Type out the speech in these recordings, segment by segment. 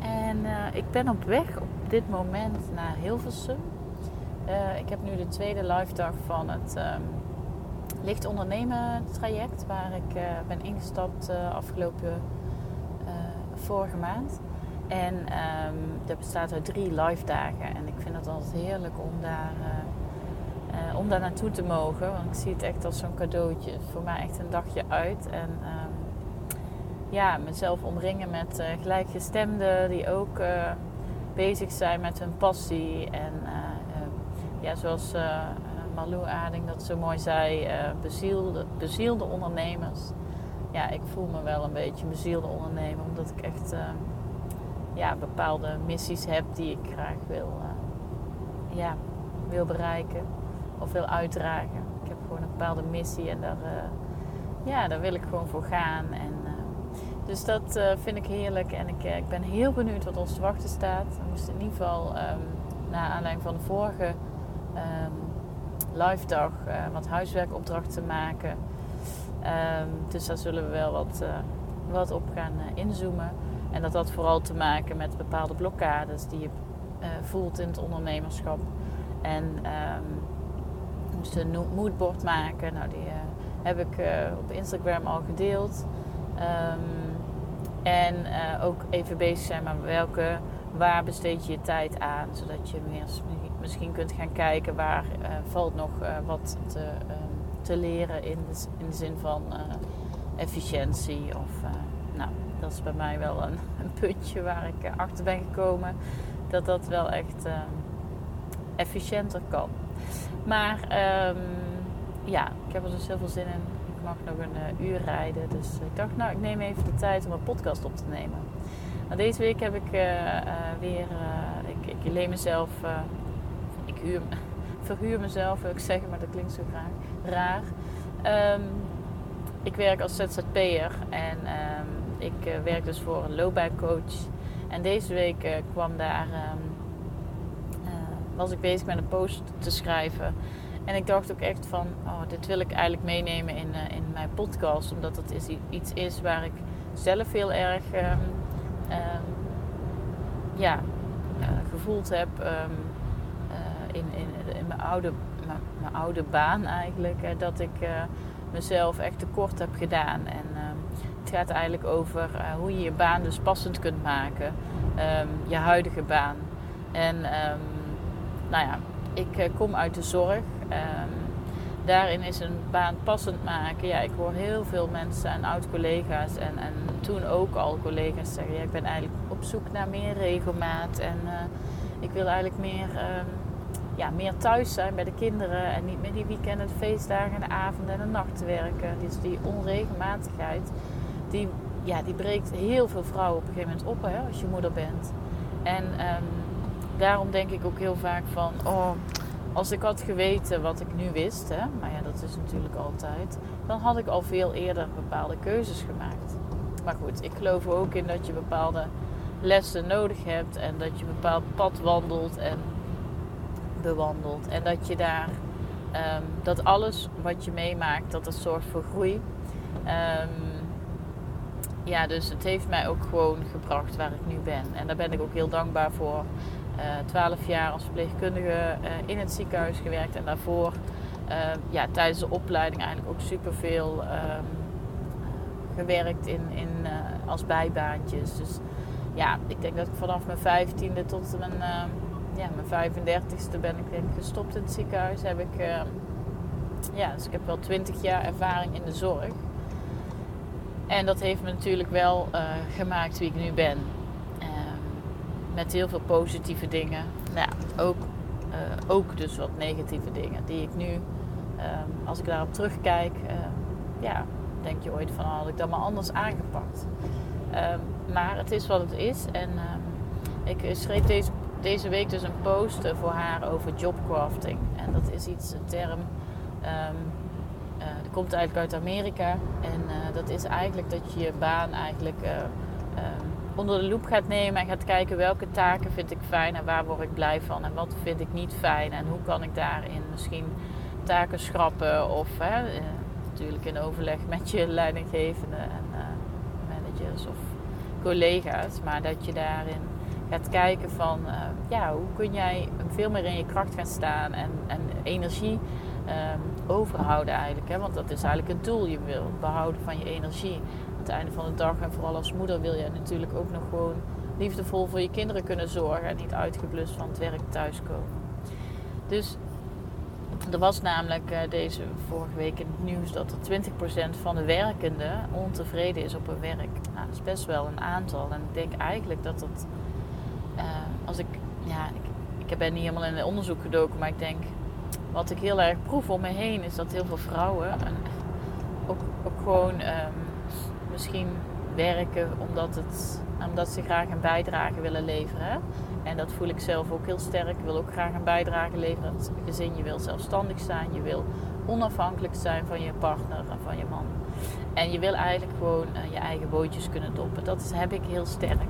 En uh, ik ben op weg op dit moment naar Hilversum. Uh, ik heb nu de tweede live dag van het um, licht ondernemen traject waar ik uh, ben ingestapt afgelopen vorige maand. En um, dat bestaat uit drie live dagen. En ik vind het altijd heerlijk om daar, om daar naartoe te mogen. Want ik zie het echt als zo'n cadeautje. Voor mij echt een dagje uit. En um, ja, mezelf omringen met uh, gelijkgestemden die ook uh, bezig zijn met hun passie. En uh, ja, zoals Marlou Ading dat zo mooi zei, bezielde, bezielde ondernemers. Ja, ik voel me wel een beetje een bezielde ondernemer, omdat ik echt ja, bepaalde missies heb die ik graag wil, ja, wil bereiken of wil uitdragen. Ik heb gewoon een bepaalde missie en daar, ja, daar wil ik gewoon voor gaan. En, dus dat uh, vind ik heerlijk en ik, uh, ik ben heel benieuwd wat ons te wachten staat. We moesten in ieder geval, um, naar aanleiding van de vorige um, live dag, uh, wat huiswerkopdrachten maken. Um, dus daar zullen we wel wat, wat op gaan inzoomen. En dat had vooral te maken met bepaalde blokkades die je voelt in het ondernemerschap. En we moesten een moodboard maken. Nou, die heb ik op Instagram al gedeeld. En uh, ook even bezig zijn met welke, waar besteed je je tijd aan. Zodat je misschien kunt gaan kijken waar uh, valt nog uh, wat te, um, te leren in de, in de zin van efficiëntie. Of, nou, dat is bij mij wel een, een, puntje waar ik achter ben gekomen. Dat dat wel echt um, efficiënter kan. Maar um, ja, ik heb er dus heel veel zin in mag nog een uh, uur rijden. Dus ik dacht, nou, ik neem even de tijd om een podcast op te nemen. Nou, deze week heb ik uh, weer, ik, ik leen mezelf, ik huur, verhuur mezelf, wil ik zeggen, maar dat klinkt zo graag, raar. Um, ik werk als ZZP'er en um, ik werk dus voor een loopbaancoach. En deze week kwam daar, um, was ik bezig met een post te schrijven en ik dacht ook echt van, oh, dit wil ik eigenlijk meenemen in, uh, in mijn podcast. Omdat is iets is waar ik zelf heel erg um, um, ja, uh, gevoeld heb um, uh, in, in, in, mijn, oude, mijn oude baan eigenlijk. dat ik mezelf echt tekort heb gedaan. En het gaat eigenlijk over hoe je je baan dus passend kunt maken. je huidige baan. En nou ja, ik kom uit de zorg. Um, daarin is een baan passend maken. Ja, ik hoor heel veel mensen en oud-collega's en, en toen ook al collega's zeggen: ja, ik ben eigenlijk op zoek naar meer regelmaat en uh, ik wil eigenlijk meer, um, ja, meer thuis zijn bij de kinderen en niet meer die weekenden, de feestdagen, de avonden en de nachten werken. Dus die onregelmatigheid, die, ja, die breekt heel veel vrouwen op een gegeven moment op hè, als je moeder bent. En um, daarom denk ik ook heel vaak van: oh als ik had geweten wat ik nu wist, hè, maar ja, dat is natuurlijk altijd, dan had ik al veel eerder bepaalde keuzes gemaakt. Maar goed, ik geloof er ook in dat je bepaalde lessen nodig hebt en dat je een bepaald pad wandelt en bewandelt. En dat je daar, um, dat alles wat je meemaakt, dat het zorgt voor groei. Um, ja, dus het heeft mij ook gewoon gebracht waar ik nu ben. En daar ben ik ook heel dankbaar voor. Eh, twaalf jaar als verpleegkundige eh, in het ziekenhuis gewerkt. En daarvoor eh, ja, tijdens de opleiding eigenlijk ook superveel um, gewerkt in, in, als bijbaantjes. Dus ja, ik denk dat ik vanaf mijn vijftiende tot mijn, ehm, ja, mijn 35ste ben ik gestopt in het ziekenhuis. Heb ik, ehm, ja, dus ik heb wel twintig jaar ervaring in de zorg. En dat heeft me natuurlijk wel gemaakt wie ik nu ben met heel veel positieve dingen. Ja, ook, uh, ook dus wat negatieve dingen die ik nu, um, als ik daarop terugkijk, uh, ja, denk je ooit van oh, had ik dat maar anders aangepakt. Um, maar het is wat het is en um, ik schreef deze deze week dus een post voor haar over jobcrafting. En dat is iets, een term, um, dat komt eigenlijk uit Amerika. En dat is eigenlijk dat je je baan eigenlijk onder de loep gaat nemen en gaat kijken welke taken vind ik fijn en waar word ik blij van en wat vind ik niet fijn en hoe kan ik daarin misschien taken schrappen of hè, natuurlijk in overleg met je leidinggevende en managers of collega's, maar dat je daarin gaat kijken van uh, ja, hoe kun jij veel meer in je kracht gaan staan en, en energie um, overhouden eigenlijk. Hè? Want dat is eigenlijk het doel. Je wil behouden van je energie. Einde van de dag en vooral als moeder wil je natuurlijk ook nog gewoon liefdevol voor je kinderen kunnen zorgen en niet uitgeblust van het werk thuiskomen. Dus er was namelijk uh, deze vorige week in het nieuws dat er 20% van de werkenden ontevreden is op hun werk. Nou, dat is best wel een aantal. En ik denk eigenlijk dat dat uh, als ik, ja, ik, ik ben niet helemaal in het onderzoek gedoken, maar ik denk, wat ik heel erg proef om me heen, is dat heel veel vrouwen en ook, ook gewoon um, misschien werken omdat, het, omdat ze graag een bijdrage willen leveren. En dat voel ik zelf ook heel sterk. Ik wil ook graag een bijdrage leveren. Het gezin, je wil zelfstandig zijn. Je wil onafhankelijk zijn van je partner en van je man. En je wil eigenlijk gewoon uh, je eigen bootjes kunnen doppen. Dat heb ik heel sterk.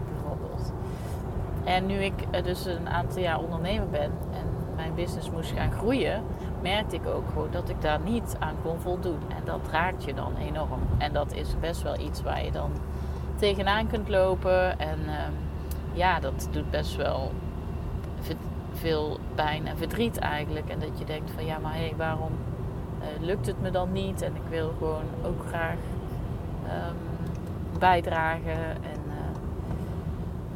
En nu ik eh, dus een aantal jaar ondernemer ben en mijn business moest gaan groeien, merkte ik ook gewoon dat ik daar niet aan kon voldoen. En dat raakt je dan enorm. En dat is best wel iets waar je dan tegenaan kunt lopen. En ehm, ja, dat doet best wel veel pijn en verdriet eigenlijk. En dat je denkt van ja, maar hé, hey, waarom uh, lukt het me dan niet? En ik wil gewoon ook graag um, bijdragen. En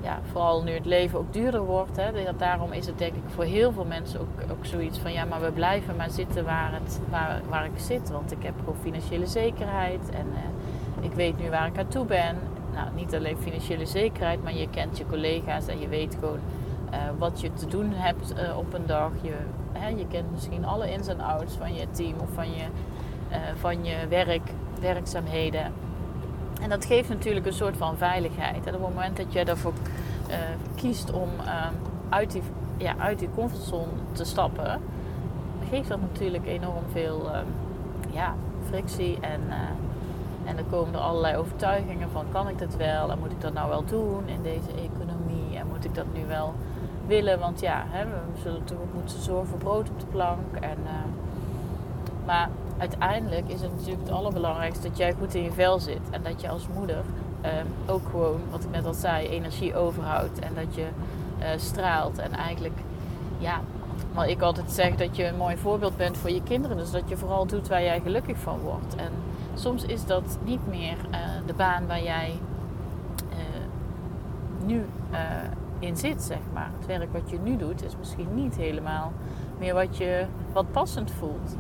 ja, vooral nu het leven ook duurder wordt. Hè, daarom is het denk ik voor heel veel mensen ook, ook zoiets van ja, maar we blijven maar zitten waar, het, waar, waar ik zit. Want ik heb gewoon financiële zekerheid en uh, ik weet nu waar ik aan toe ben. Nou, niet alleen financiële zekerheid, maar je kent je collega's en je weet gewoon uh, wat je te doen hebt uh, op een dag. Je, hè, je kent misschien alle ins en outs van je team of van je, van je werk, werkzaamheden. En dat geeft natuurlijk een soort van veiligheid. En op het moment dat je ervoor uh, kiest om uh, uit, die, ja, uit die comfortzone te stappen, geeft dat natuurlijk enorm veel uh, ja, frictie. En, eh, en dan komen er allerlei overtuigingen van kan ik dat wel en moet ik dat nou wel doen in deze economie en moet ik dat nu wel willen. Want ja, hè, we zullen toch moeten zorgen voor brood op de plank. En, maar uiteindelijk is het natuurlijk het allerbelangrijkste dat jij goed in je vel zit. En dat je als moeder ehm, ook gewoon, wat ik net al zei, energie overhoudt. En dat je uh, straalt. En eigenlijk, ja, maar ik altijd zeg dat je een mooi voorbeeld bent voor je kinderen. Dus dat je vooral doet waar jij gelukkig van wordt. En soms is dat niet meer uh, de baan waar jij uh, nu in zit, zeg maar. Het werk wat je nu doet is misschien niet helemaal meer wat je wat passend voelt.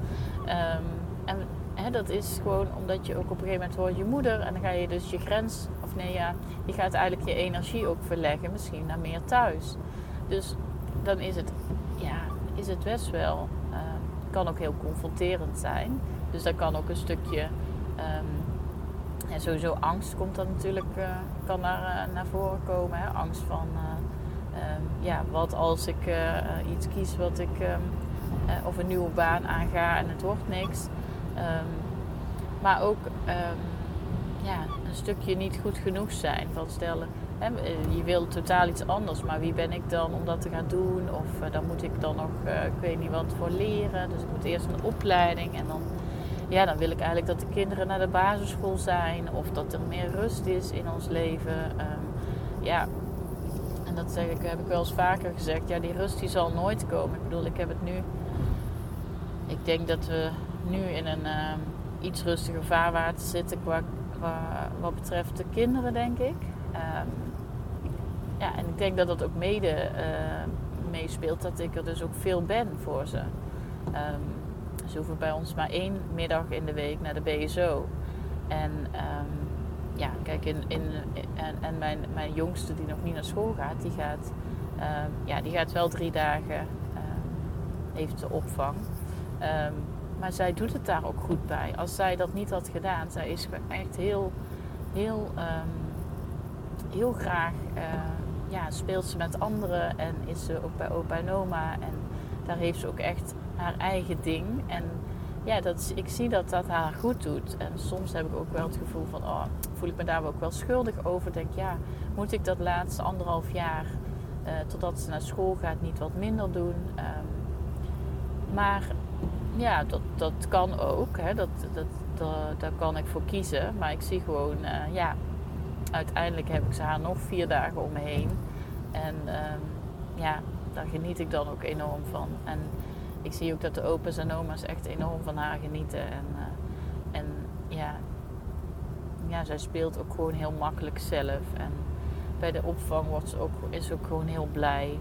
Um, en dat is gewoon omdat je ook op een gegeven moment wordt je moeder. En dan ga je dus je grens, of nee ja, je gaat eigenlijk je energie ook verleggen. Misschien naar meer thuis. Dus dan is het, ja, is het best wel, uh, kan ook heel confronterend zijn. Dus daar kan ook een stukje, um, ja, sowieso angst komt dan natuurlijk, uh, kan naar, uh, naar voren komen. Hè? Angst van, um, ja, wat als ik iets kies wat ik, um, of een nieuwe baan aanga en het wordt niks. Um, maar ook um, ja, een stukje niet goed genoeg zijn. Van stellen, hè, je wil totaal iets anders, maar wie ben ik dan om dat te gaan doen? Of uh, dan moet ik dan nog, uh, ik weet niet wat voor leren. Dus ik moet eerst een opleiding en dan, ja, dan wil ik eigenlijk dat de kinderen naar de basisschool zijn. Of dat er meer rust is in ons leven. Um, ja, en dat zeg ik, heb ik wel eens vaker gezegd. Ja, die rust die zal nooit komen. Ik bedoel, ik heb het nu. Ik denk dat we nu in een uh, iets rustiger vaarwater zitten qua, wat betreft de kinderen, denk ik. Um, ja, en ik denk dat dat ook mede uh, meespeelt dat ik er dus ook veel ben voor ze. Ze hoeven bij ons maar één middag in de week naar de BSO. En ja, kijk, in, in, en, en mijn, mijn jongste die nog niet naar school gaat, die gaat, ja, die gaat wel drie dagen heeft de opvang. Maar zij doet het daar ook goed bij. Als zij dat niet had gedaan, zij is echt heel, heel, um, heel graag uh, ja, speelt ze met anderen en is ze ook bij opa en oma. En daar heeft ze ook echt haar eigen ding. En ja, dat, ik zie dat dat haar goed doet. En soms heb ik ook wel het gevoel van, oh, voel ik me daar ook wel schuldig over. Denk, ja, moet ik dat laatste anderhalf jaar, uh, totdat ze naar school gaat, niet wat minder doen? Um, maar ja, dat, dat kan ook. Hè. Dat, dat, daar kan ik voor kiezen. Maar ik zie gewoon, uh, ja, uiteindelijk heb ik ze haar nog vier dagen om me heen. En um, ja, daar geniet ik dan ook enorm van. En ik zie ook dat de opa's en oma's echt enorm van haar genieten. En, uh, en ja, ja, zij speelt ook gewoon heel makkelijk zelf. En bij de opvang wordt ze ook, is ze ook gewoon heel blij.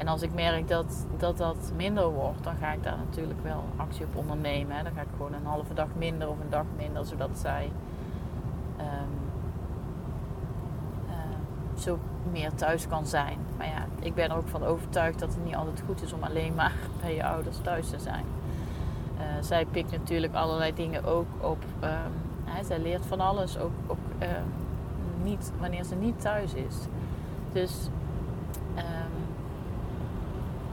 En als ik merk dat, dat dat minder wordt, dan ga ik daar natuurlijk wel actie op ondernemen. Dan ga ik gewoon een halve dag minder of een dag minder, zodat zij um, uh, zo meer thuis kan zijn. Maar ja, ik ben er ook van overtuigd dat het niet altijd goed is om alleen maar bij je ouders thuis te zijn. Uh, zij pikt natuurlijk allerlei dingen ook op. Um, hè, zij leert van alles, ook, ook uh, niet, wanneer ze niet thuis is. Dus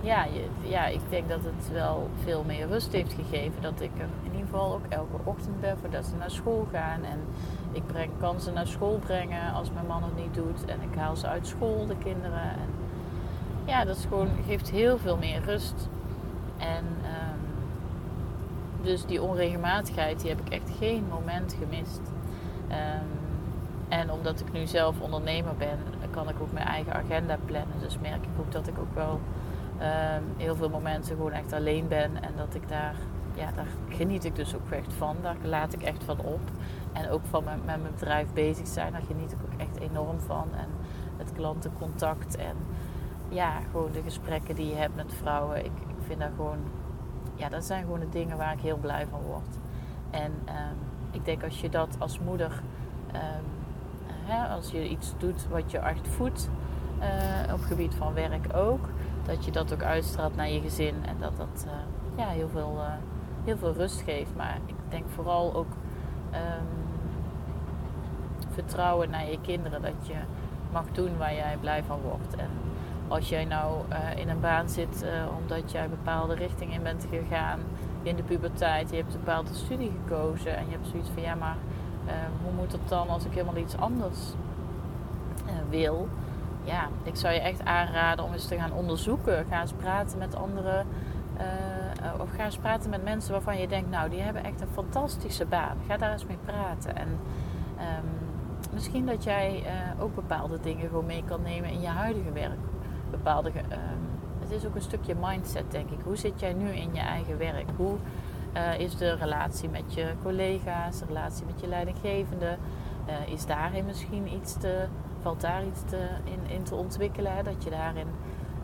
ja, ja, ik denk dat het wel veel meer rust heeft gegeven. Dat ik er in ieder geval ook elke ochtend ben voordat ze naar school gaan. En ik breng, kan ze naar school brengen als mijn man het niet doet. En ik haal ze uit school, de kinderen. En ja, dat is gewoon, geeft heel veel meer rust. En um, dus die onregelmatigheid, die heb ik echt geen moment gemist. Um, en omdat ik nu zelf ondernemer ben, kan ik ook mijn eigen agenda plannen. Dus merk ik ook dat ik ook wel um, heel veel momenten gewoon echt alleen ben. En dat ik daar, ja, daar geniet ik dus ook echt van. Daar laat ik echt van op. En ook van met mijn bedrijf bezig zijn, daar geniet ik ook echt enorm van. En het klantencontact en ja, gewoon de gesprekken die je hebt met vrouwen. Ik, ik vind dat gewoon, ja, dat zijn gewoon de dingen waar ik heel blij van word. En um, ik denk als je dat als moeder, hè, als je iets doet wat je echt voedt, uh, op gebied van werk ook, dat je dat ook uitstraalt naar je gezin en dat dat uh, ja, heel, veel, uh, heel veel rust geeft. Maar ik denk vooral ook um, vertrouwen naar je kinderen dat je mag doen waar jij blij van wordt. En als jij nou uh, in een baan zit omdat jij een bepaalde richting in bent gegaan in de puberteit, je hebt een bepaalde studie gekozen en je hebt zoiets van ja, maar uh, hoe moet het dan als ik helemaal iets anders wil? Ja, ik zou je echt aanraden om eens te gaan onderzoeken. Ga eens praten met anderen. of ga eens praten met mensen waarvan je denkt, nou, die hebben echt een fantastische baan. Ga daar eens mee praten. En um, misschien dat jij ook bepaalde dingen gewoon mee kan nemen in je huidige werk bepaalde. Uh, het is ook een stukje mindset, denk ik. Hoe zit jij nu in je eigen werk? Hoe uh, is de relatie met je collega's, de relatie met je leidinggevende? Is daarin misschien iets te, valt daar iets te, in, in te ontwikkelen? Hè? Dat je daarin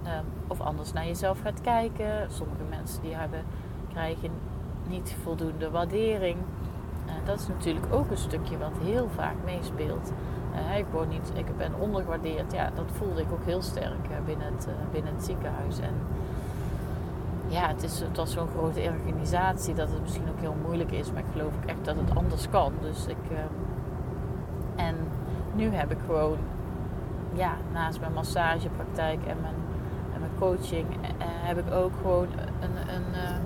ehm, of anders naar jezelf gaat kijken. Sommige mensen die hebben, krijgen niet voldoende waardering. Uh, dat is natuurlijk ook een stukje wat heel vaak meespeelt. Uh, ik, word niet, ik ben ondergewaardeerd. Ja, dat voelde ik ook heel sterk uh, binnen, het, binnen het ziekenhuis. En ja, het, is, het was zo'n grote organisatie dat het misschien ook heel moeilijk is. Maar ik geloof echt dat het anders kan. Dus ik, en nu heb ik gewoon, ja, naast mijn massagepraktijk en mijn, en mijn coaching, heb ik ook gewoon een, een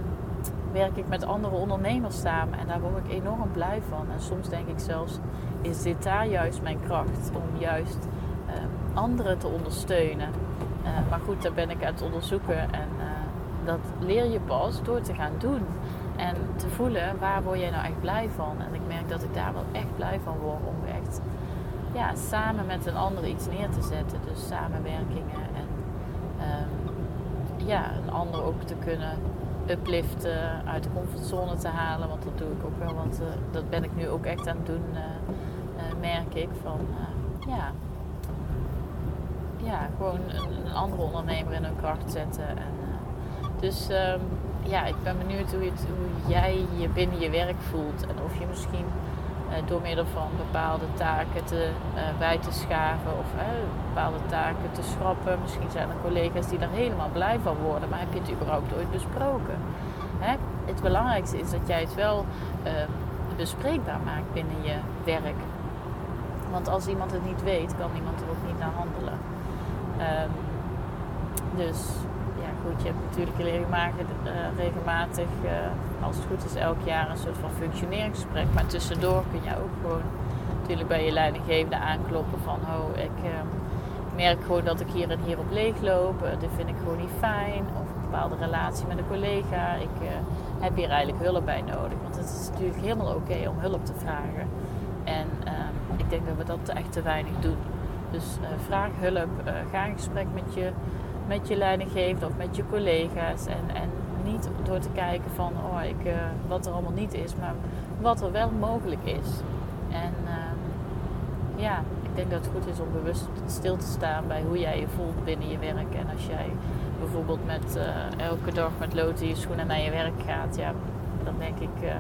werk ik met andere ondernemers samen. En daar word ik enorm blij van. En soms denk ik zelfs, is dit daar juist mijn kracht om juist uh, anderen te ondersteunen. Uh, maar goed, daar ben ik aan het onderzoeken. En uh, dat leer je pas door te gaan doen. En te voelen, waar word jij nou echt blij van? En ik merk dat ik daar wel echt blij van word om echt ja, samen met een ander iets neer te zetten. Dus samenwerkingen en um, ja, een ander ook te kunnen upliften, uit de comfortzone te halen. Want dat doe ik ook wel, want uh, dat ben ik nu ook echt aan het doen, uh, uh, merk ik. Van ja, ja, gewoon een, andere ondernemer in hun kracht zetten. En, dus um, ja, ik ben benieuwd hoe, het, hoe jij je binnen je werk voelt. En of je misschien door middel van bepaalde taken te, bij te schaven of bepaalde taken te schrappen. Misschien zijn er collega's die er helemaal blij van worden, maar heb je het überhaupt ooit besproken? Het belangrijkste is dat jij het wel uh, bespreekbaar maakt binnen je werk. Want als iemand het niet weet, kan iemand er ook niet naar handelen. Ehm, dus je hebt natuurlijk regelmatig, uh, regelmatig uh, als het goed is, elk jaar een soort van functioneringsgesprek. Maar tussendoor kun je ook gewoon natuurlijk bij je leidinggevende aankloppen van, oh, ik uh, merk gewoon dat ik hier en hier op leeg loop. dit vind ik gewoon niet fijn. Of een bepaalde relatie met een collega. Ik heb hier eigenlijk hulp bij nodig. Want het is natuurlijk helemaal oké om hulp te vragen. En ehm, ik denk dat we dat echt te weinig doen. Dus vraag hulp, ga in gesprek met je, met je leidinggevende of met je collega's. En, en niet door te kijken van oh, ik, uh, wat er allemaal niet is, maar wat er wel mogelijk is. En ehm, ja, ik denk dat het goed is om bewust stil te staan bij hoe jij je voelt binnen je werk. En als jij bijvoorbeeld met elke dag met lood in je schoenen naar je werk gaat, ja, dan denk ik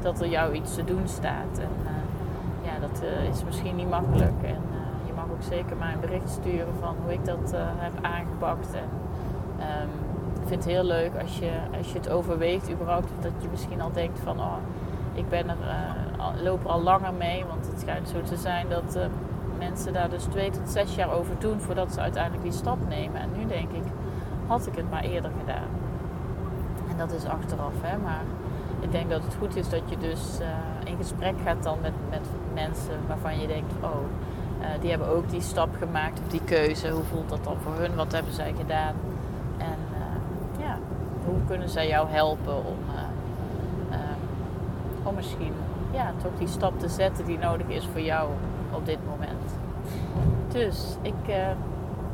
dat er jou iets te doen staat. En ja, dat is misschien niet makkelijk. Zeker maar een bericht sturen van hoe ik dat uh, heb aangepakt. En, um, ik vind het heel leuk als je, als je het overweegt, überhaupt, dat je misschien al denkt van oh, ik ben er, uh, loop er al langer mee. Want het schijnt zo te zijn dat uh, mensen daar dus twee tot zes jaar over doen voordat ze uiteindelijk die stap nemen. En nu denk ik, had ik het maar eerder gedaan. En dat is achteraf, hè. Maar ik denk dat het goed is dat je dus in gesprek gaat dan met, met mensen waarvan je denkt, oh, uh, die hebben ook die stap gemaakt of die keuze. Hoe voelt dat dan voor hun? Wat hebben zij gedaan? En uh, ja, hoe kunnen zij jou helpen om, uh, om misschien ja, toch die stap te zetten die nodig is voor jou op dit moment. Dus ik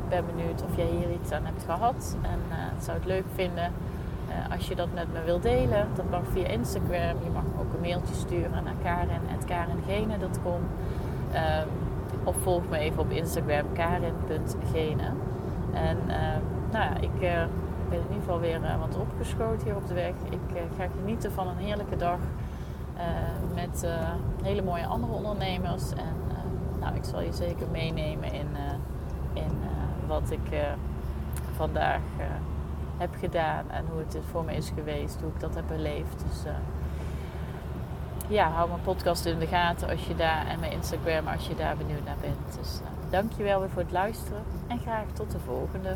ben benieuwd of jij hier iets aan hebt gehad. En het zou het leuk vinden als je dat met me wilt delen. Dat mag via Instagram. Je mag ook een mailtje sturen naar karen.karengene.com. Um, of volg me even op Instagram, karin.gene. En uh, nou ja, ik uh, ben in ieder geval weer uh, wat opgeschoten hier op de weg. Ik ga genieten van een heerlijke dag met hele mooie andere ondernemers. En nou, ik zal je zeker meenemen in, in wat ik vandaag heb gedaan en hoe het voor me is geweest, hoe ik dat heb beleefd. Dus ja, hou mijn podcast in de gaten als je daar en mijn Instagram als je daar benieuwd naar bent. Dus uh, dankjewel weer voor het luisteren en graag tot de volgende.